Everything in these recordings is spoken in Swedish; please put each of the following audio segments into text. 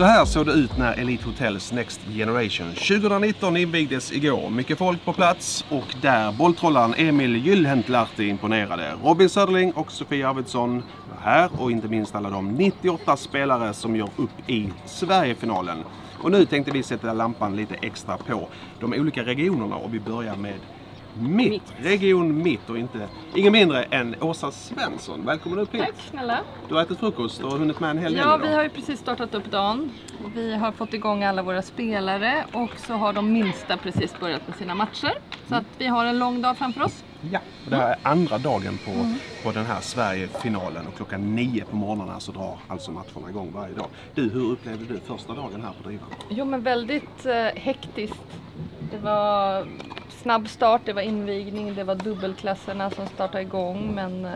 Så här såg det ut när Elite Hotels Next Generation 2019 invigdes igår. Mycket folk på plats och där bolltrollaren Emil Gyllhentlahti imponerade. Robin Söderling och Sofia Arvidsson var här och inte minst alla de 98 spelare som gör upp i Sverigefinalen. Och nu tänkte vi sätta lampan lite extra på de olika regionerna och vi börjar med mitt, Mitt. Region Mitt och inte ingen mindre än Åsa Svensson. Välkommen upp hit. Tack snälla. Du har ätit frukost och hunnit med en hel del Ja, idag. vi har ju precis startat upp dagen. Vi har fått igång alla våra spelare och så har de minsta precis börjat med sina matcher. Så att vi har en lång dag framför oss. Ja, och det här är andra dagen på, Mm. på den här Sverigefinalen och klockan nio på morgonen så drar alltså matcherna igång varje dag. Du, hur upplevde du första dagen här på Drivan? Jo men väldigt eh, hektiskt. Det var snabb start, det var invigning, det var dubbelklasserna som startade igång men eh,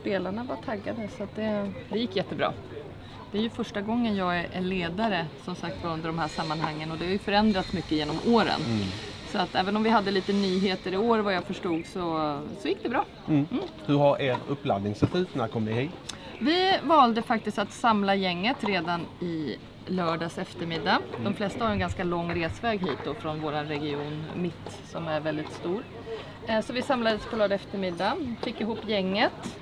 spelarna var taggade så att det, det gick jättebra. Det är ju första gången jag är ledare som sagt under de här sammanhangen och det har ju förändrats mycket genom åren. Så att även om vi hade lite nyheter i år vad jag förstod så, så gick det bra. Hur har er uppladdning sett ut? När kom ni hit? Vi valde faktiskt att samla gänget redan i lördags eftermiddag. De flesta har en ganska lång resväg hit då från vår region Mitt som är väldigt stor. Eh, Så vi samlades på lördag eftermiddag, fick ihop gänget,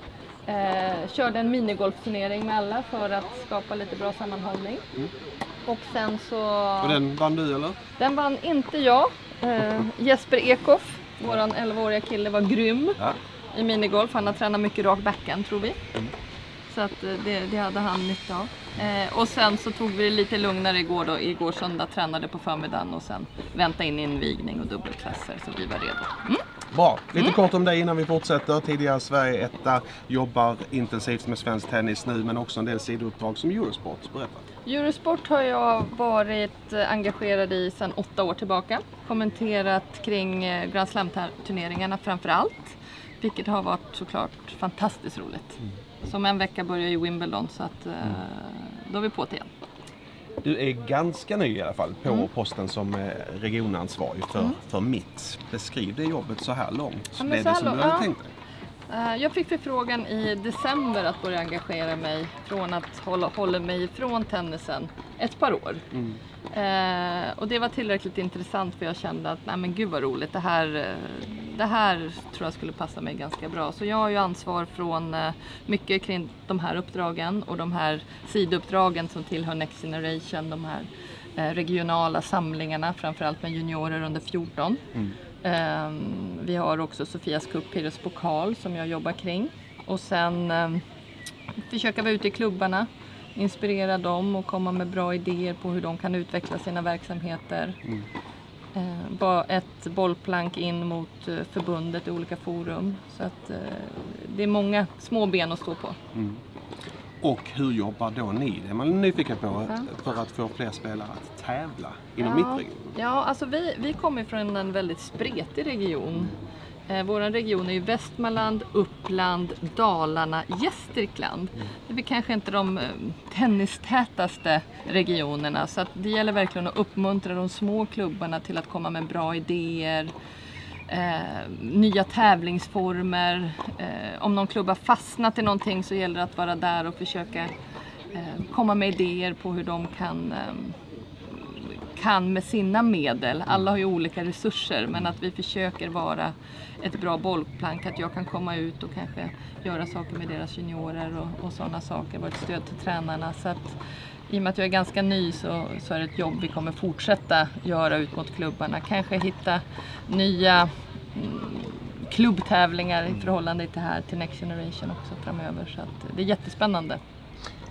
eh, körde en minigolfturnering med alla för att skapa lite bra sammanhållning. Och sen så... Och den vann du eller? Den vann inte jag. Eh, Jesper Ekhoff, våran 11-åriga kille, var grym Ja. i minigolf. Han har tränat mycket rak backhand tror vi. Mm. Så att eh, det, det hade han nytta av. Eh, och sen så tog vi det lite lugnare igår då. Igår söndag tränade på förmiddagen och sen vänta in invigning och dubbelklasser så vi var redo. Mm. Bra. Lite kort om dig innan vi fortsätter. Tidigare Sverige etta, jobbar intensivt med svensk tennis nu men också en del sidouppdrag som Eurosport. Berätta. Eurosport har jag varit eh, engagerad i sedan åtta år tillbaka. Kommenterat kring eh, Grand Slam-turneringarna framför allt. Vilket har varit såklart fantastiskt roligt. Som en vecka börjar ju Wimbledon så att eh, då är vi på det igen. Du är ganska ny i alla fall på Mm. posten som eh, regionansvarig för, för mitt. Beskriv det jobbet så här långt. Ja, Blev det som du hade ja. tänkt dig? Eh, Jag fick förfrågan i december att börja engagera mig från att hålla, hålla mig ifrån tennisen ett par år. Mm. Eh, och det var tillräckligt intressant för jag kände att nej men gud vad roligt, det här, eh, det här tror jag skulle passa mig ganska bra. Så jag har ju ansvar från eh, mycket kring de här uppdragen och de här sidouppdragen som tillhör Next Generation, de här eh, regionala samlingarna, framförallt med juniorer under 14. Ehm, vi har också Sofias Cup, Pires pokal som jag jobbar kring. Och sen um, försöka vara ute i klubbarna, inspirera dem och komma med bra idéer på hur de kan utveckla sina verksamheter. Bara ett bollplank in mot eh, förbundet i olika forum. Så att eh, det är många små ben att stå på. Och hur jobbar då ni? Det är man nyfiken på Ja. för att få fler spelare att tävla inom Ja. mittregionen. Ja, alltså vi, vi kommer från en väldigt spretig region. Eh, Vår region är ju Västmanland, Uppland, Dalarna, Gästrikland. Det är väl kanske inte de eh, tennistätaste regionerna så att det gäller verkligen att uppmuntra de små klubbarna till att komma med bra idéer, eh, nya tävlingsformer. Eh, om någon klubb har fastnat i någonting så gäller det att vara där och försöka eh, komma med idéer på hur de kan eh, kan med sina medel, alla har ju olika resurser, men att vi försöker vara ett bra bollplank, att jag kan komma ut och kanske göra saker med deras juniorer och, och sådana saker, vara ett stöd till tränarna. Så att, I och med att jag är ganska ny så, så är det ett jobb vi kommer fortsätta göra ut mot klubbarna. Kanske hitta nya mm, klubbtävlingar i förhållande till här till Next Generation också framöver. Så det är jättespännande.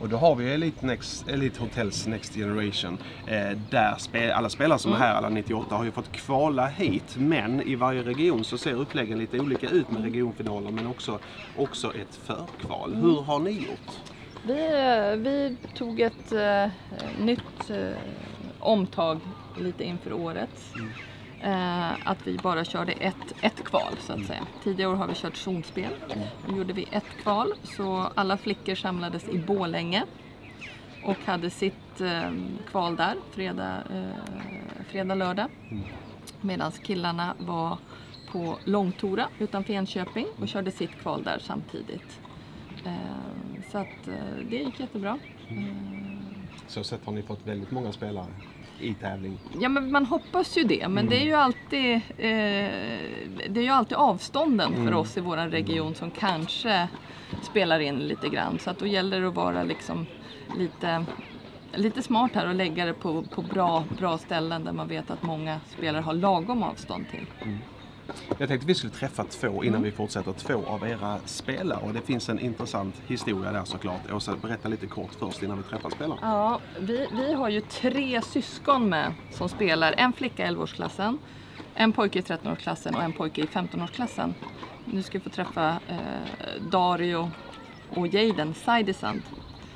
Och då har vi Elite, Next, Elite Hotels Next Generation. Eh, där spe, alla spelare som är här, alla 98, har ju fått kvala hit. Men i varje region så ser uppläggen lite olika ut med regionfinaler men också, också ett förkval. Hur har ni gjort? Vi, eh, vi tog ett eh, nytt eh, omtag lite inför året. Eh, att vi bara körde ett, ett kval så att säga. Tidigare år har vi kört zonspel. Nu gjorde vi ett kval så alla flickor samlades i Bålänge och hade sitt eh, kval där fredag, eh, fredag lördag. Medan killarna var på Långtora utanför Enköping och körde sitt kval där samtidigt. Eh, Så att eh, det gick jättebra. Eh, Så sett har ni fått väldigt många spelare i tävling. Ja, men man hoppas ju det. Men det är ju alltid, eh, det är ju alltid avstånden för oss i vår region som kanske spelar in lite grann. Så att då gäller det att vara liksom lite, lite smart här och lägga det på, på bra, bra ställen där man vet att många spelare har lagom avstånd till. Jag tänkte vi skulle träffa två innan vi fortsätter. Två av era spelare och det finns en intressant historia där såklart. Åsa, berätta lite kort först innan vi träffar spelarna. Ja, vi, vi har ju tre syskon med som spelar. En flicka i 11-årsklassen, en pojke i 13-årsklassen och en pojke i 15-årsklassen. Nu ska vi få träffa eh, Dario och Jaden Saidesand.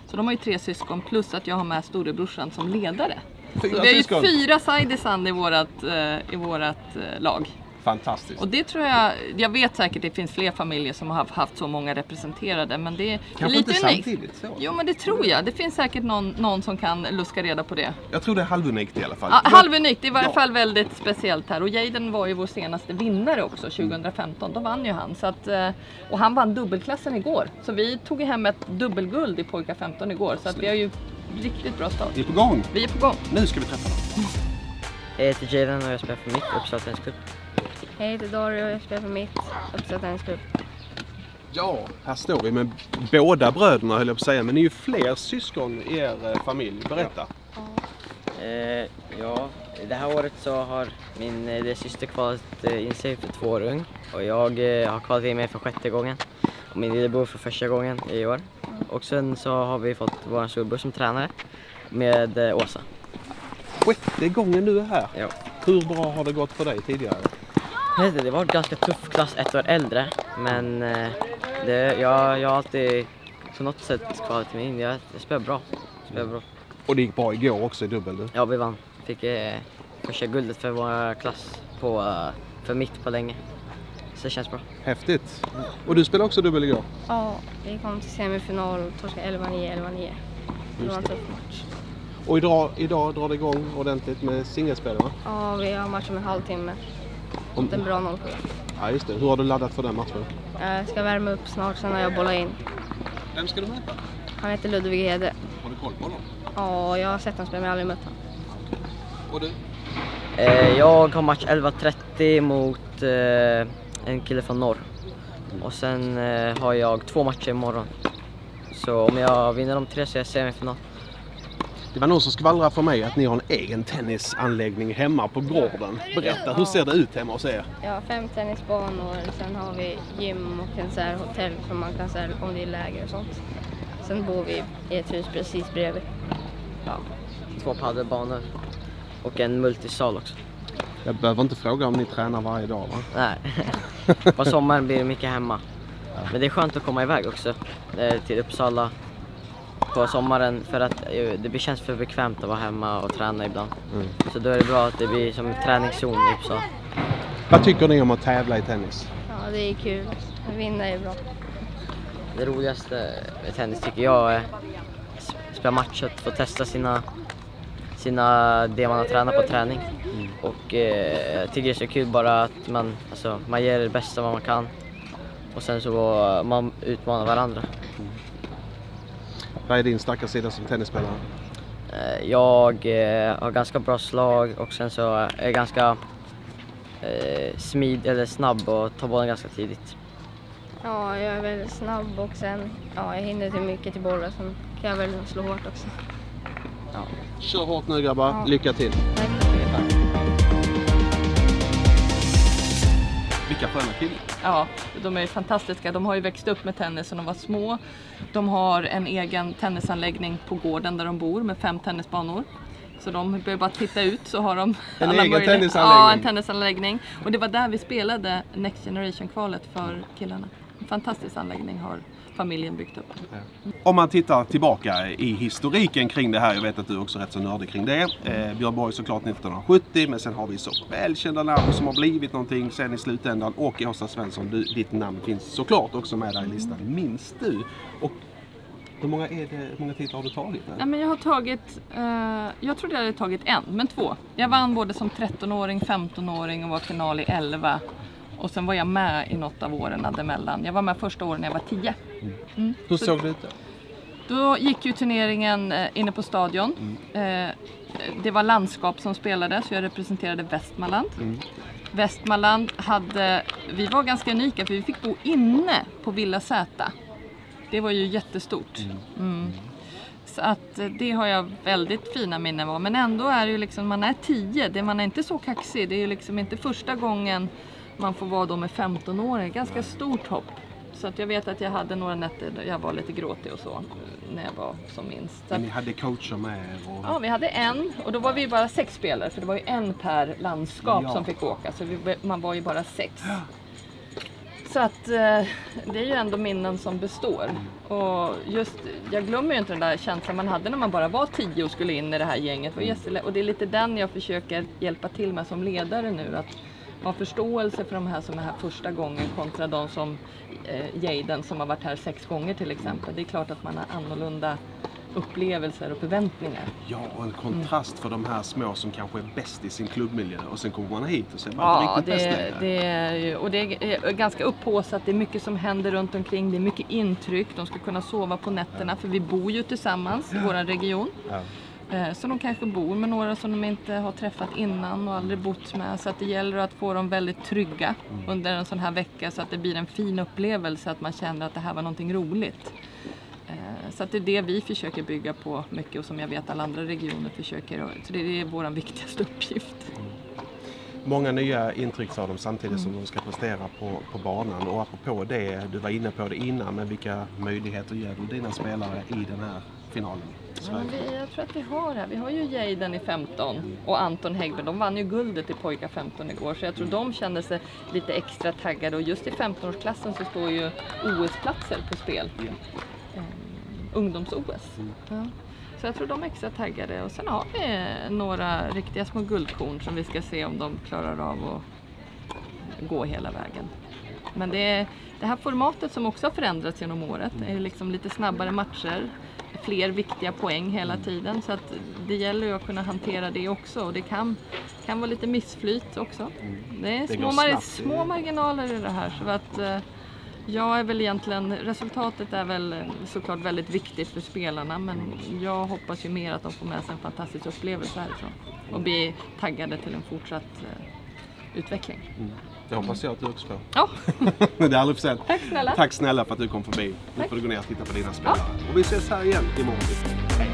Så de har ju tre syskon plus att jag har med storebrorsan som ledare. Så Fyra vi har ju fyra Saidesand i vårat, eh, i vårat eh, lag. Fantastiskt. Och det tror jag, jag vet säkert det finns fler familjer som har haft- så många representerade men det är Kanske lite inte unikt. samtidigt så. Jo men det tror jag. Det finns säkert någon, någon som kan luska reda på det. Jag tror det är halvunikt i alla fall. Ja, halvunikt, det är i varje Ja. fall väldigt speciellt här. Och Jaden var ju vår senaste vinnare också 2015. Då vann ju han. Så att, eh, och han vann dubbelklassen igår. Så vi tog hem ett dubbelguld i pojkar 15 igår. Så att vi har ju riktigt bra start. Vi är på gång. Vi är på gång. Nu ska vi träffa dem. Jag heter Jaden och jag spelar för mitt Uppsala Tennisklubb. Jag heter Dario och jag spelar för mitt Tennisklubb. Ja, här står vi med båda bröderna höll jag på att säga. Men ni är ju fler syskon i er eh, familj. Berätta. Eh, ja, det här året så har min eh, det syster kvalat eh, in sig för två år ung och jag eh, har kvalat in mig för sjätte gången och min lillebror för första gången i år. Och sen så har vi fått vår storbror som tränare med eh, Åsa. Sjätte gången du är här. Ja. Hur bra har det gått för dig tidigare? Jag vet inte, Det var en ganska tuff klass ett år äldre men eh, det, jag, jag har alltid på något sätt kvalat mig in. Jag, jag spelar bra. Jag spelar bra. Och det gick bra igår också i dubbel du. Ja, vi vann. Fick eh, första guldet för vår klass på, eh, för mitt på länge. Så det känns bra. Häftigt. Och du spelade också dubbel igår. Ja, vi kom till semifinal och torskade 11-9, 11-9. Det var en tuff match. Och idag, idag drar det igång ordentligt med singelspel va? Ja, vi har match om en halvtimme. Är en bra 07. Ja just det. Hur har du laddat för den matchen? Jag ska värma upp snart, sen har jag bollat in. Vem ska du möta? Han heter Ludvig Hede. Har du koll på honom? Ja, jag har sett honom spela men jag har aldrig mött honom. Och du? Eh, jag har match 11.30 mot eh, en kille från norr. Och sen eh, har jag två matcher imorgon. Så om jag vinner de tre så är jag semifinal. Det var någon som skvallrade för mig att ni har en egen tennisanläggning hemma på gården. Berätta, hur ser det ut hemma hos er? Jag har fem tennisbanor, sen har vi gym och en så här hotell som man kan säga om det är läger och sånt. Sen bor vi i ett hus precis bredvid. Ja. Två padelbanor och en multisal också. Jag behöver inte fråga om ni tränar varje dag va? Nej, på sommaren blir det mycket hemma. Men det är skönt att komma iväg också eh, till Uppsala på sommaren för att eh, det blir- känns för bekvämt att vara hemma och träna ibland. Så då är det bra att det blir som en träningszon i Uppsala. Vad tycker ni om att tävla i tennis? ja, det är kul. Att vinna är bra. Det roligaste med tennis tycker jag är att spela match, att få testa sina, sina, det man har tränat på träning. Och eh, jag tycker det är så kul bara att man, alltså, man ger det bästa vad man kan och sen så man utmanar varandra. Vad är din starka sida som tennisspelare? Eh, Jag eh, har ganska bra slag och sen så är jag ganska eh, smid eller snabb och tar bollen ganska tidigt. Ja, jag är väldigt snabb och sen, ja, jag hinner till mycket till bollen. Sen kan jag väl slå hårt också. Kör hårt nu grabbar, Ja. lycka till! Tack. Vilka sköna killar! Ja, de är fantastiska. De har ju växt upp med tennis sedan de var små. De har en egen tennisanläggning på gården där de bor med fem tennisbanor. Så de behöver bara titta ut så har de En alla egen tennisanläggning. Ja, en tennisanläggning. Och det var där vi spelade Next Generation-kvalet för killarna. En fantastisk anläggning har familjen byggt upp. Om man tittar tillbaka i historiken kring det här, jag vet att du också är rätt så nördig kring det. Eh, Björn Borg såklart 1970, men sen har vi så välkända namn som har blivit någonting sen i slutändan. Och Åsa Svensson, du, ditt namn finns såklart också med där i listan. Minns du? Och hur många, är det, hur många titlar har du tagit? Ja, men jag har tagit, eh, jag trodde jag hade tagit en, men två. Jag vann både som 13-åring, 15-åring och var final i 11. Och sen var jag med i något av åren däremellan. Jag var med första året när jag var 10. Mm. Hur Så- såg det ut då? Då gick ju turneringen eh, inne på stadion. Eh, Det var landskap som spelade så jag representerade Västmanland. Västmanland hade, vi var ganska unika för vi fick bo inne på Villa Z. Det var ju jättestort. Mm. Så att eh, det har jag väldigt fina minnen av. Men ändå är det ju liksom, man är 10, det man är inte så kaxig. Det är ju liksom inte första gången man får vara då med 15 år. Ganska stort hopp. Så att jag vet att jag hade några nätter där jag var lite gråtig och så när jag var som minst. Så Men ni hade coacher med er och... ja, vi hade en och då var vi bara sex spelare för det var ju en per landskap Ja. som fick åka. Så vi, man var ju bara sex. Så att eh, det är ju ändå minnen som består. Och just, jag glömmer ju inte den där känslan man hade när man bara var tio och skulle in i det här gänget. Och det är lite den jag försöker hjälpa till med som ledare nu. Att ha förståelse för de här som är här första gången kontra de som eh, Jaden som har varit här sex gånger till exempel. Det är klart att man har annorlunda upplevelser och förväntningar. Ja, och en kontrast för de här små som kanske är bäst i sin klubbmiljö och sen kommer man hit och så är man Ja, inte riktigt bäst det, längre. det är och det är ganska upphaussat. Det är mycket som händer runt omkring. Det är mycket intryck. De ska kunna sova på nätterna för vi bor ju tillsammans i vår region. Ja. Eh, Så de kanske bor med några som de inte har träffat innan och aldrig bott med. Så att det gäller att få dem väldigt trygga Mm. under en sån här vecka så att det blir en fin upplevelse, att man känner att det här var någonting roligt. Eh, Så att det är det vi försöker bygga på mycket och som jag vet alla andra regioner försöker. Så det är vår viktigaste uppgift. Många nya intryck sa de samtidigt som de ska prestera på, på banan. Och apropå det, du var inne på det innan, men vilka möjligheter ger du dina spelare i den här finalen? Ja, vi, jag tror att vi har det. Vi har ju Jaden i 15 och Anton Häggberg. De vann ju guldet i pojkar 15 igår så jag tror de kände sig lite extra taggade och just i 15-årsklassen så står ju OS-platser på spel. Eh, Ungdoms-OS. Ja. Så jag tror de är extra taggade och sen har vi några riktiga små guldkorn som vi ska se om de klarar av att gå hela vägen. Men det, är, det här formatet som också har förändrats genom året är liksom lite snabbare matcher, fler viktiga poäng hela tiden. Så att det gäller ju att kunna hantera det också och det kan, kan vara lite missflyt också. Det är små, mar- små marginaler i det här. Så att, eh, jag är väl egentligen, resultatet är väl såklart väldigt viktigt för spelarna men jag hoppas ju mer att de får med sig en fantastisk upplevelse härifrån och blir taggade till en fortsatt eh, utveckling. Det hoppas jag att du också får. Ja, det är aldrig för sent. tack snälla! Tack snälla för att du kom förbi. Nu Tack. får du gå ner och titta på dina spelare. Och vi ses här igen imorgon. Hej.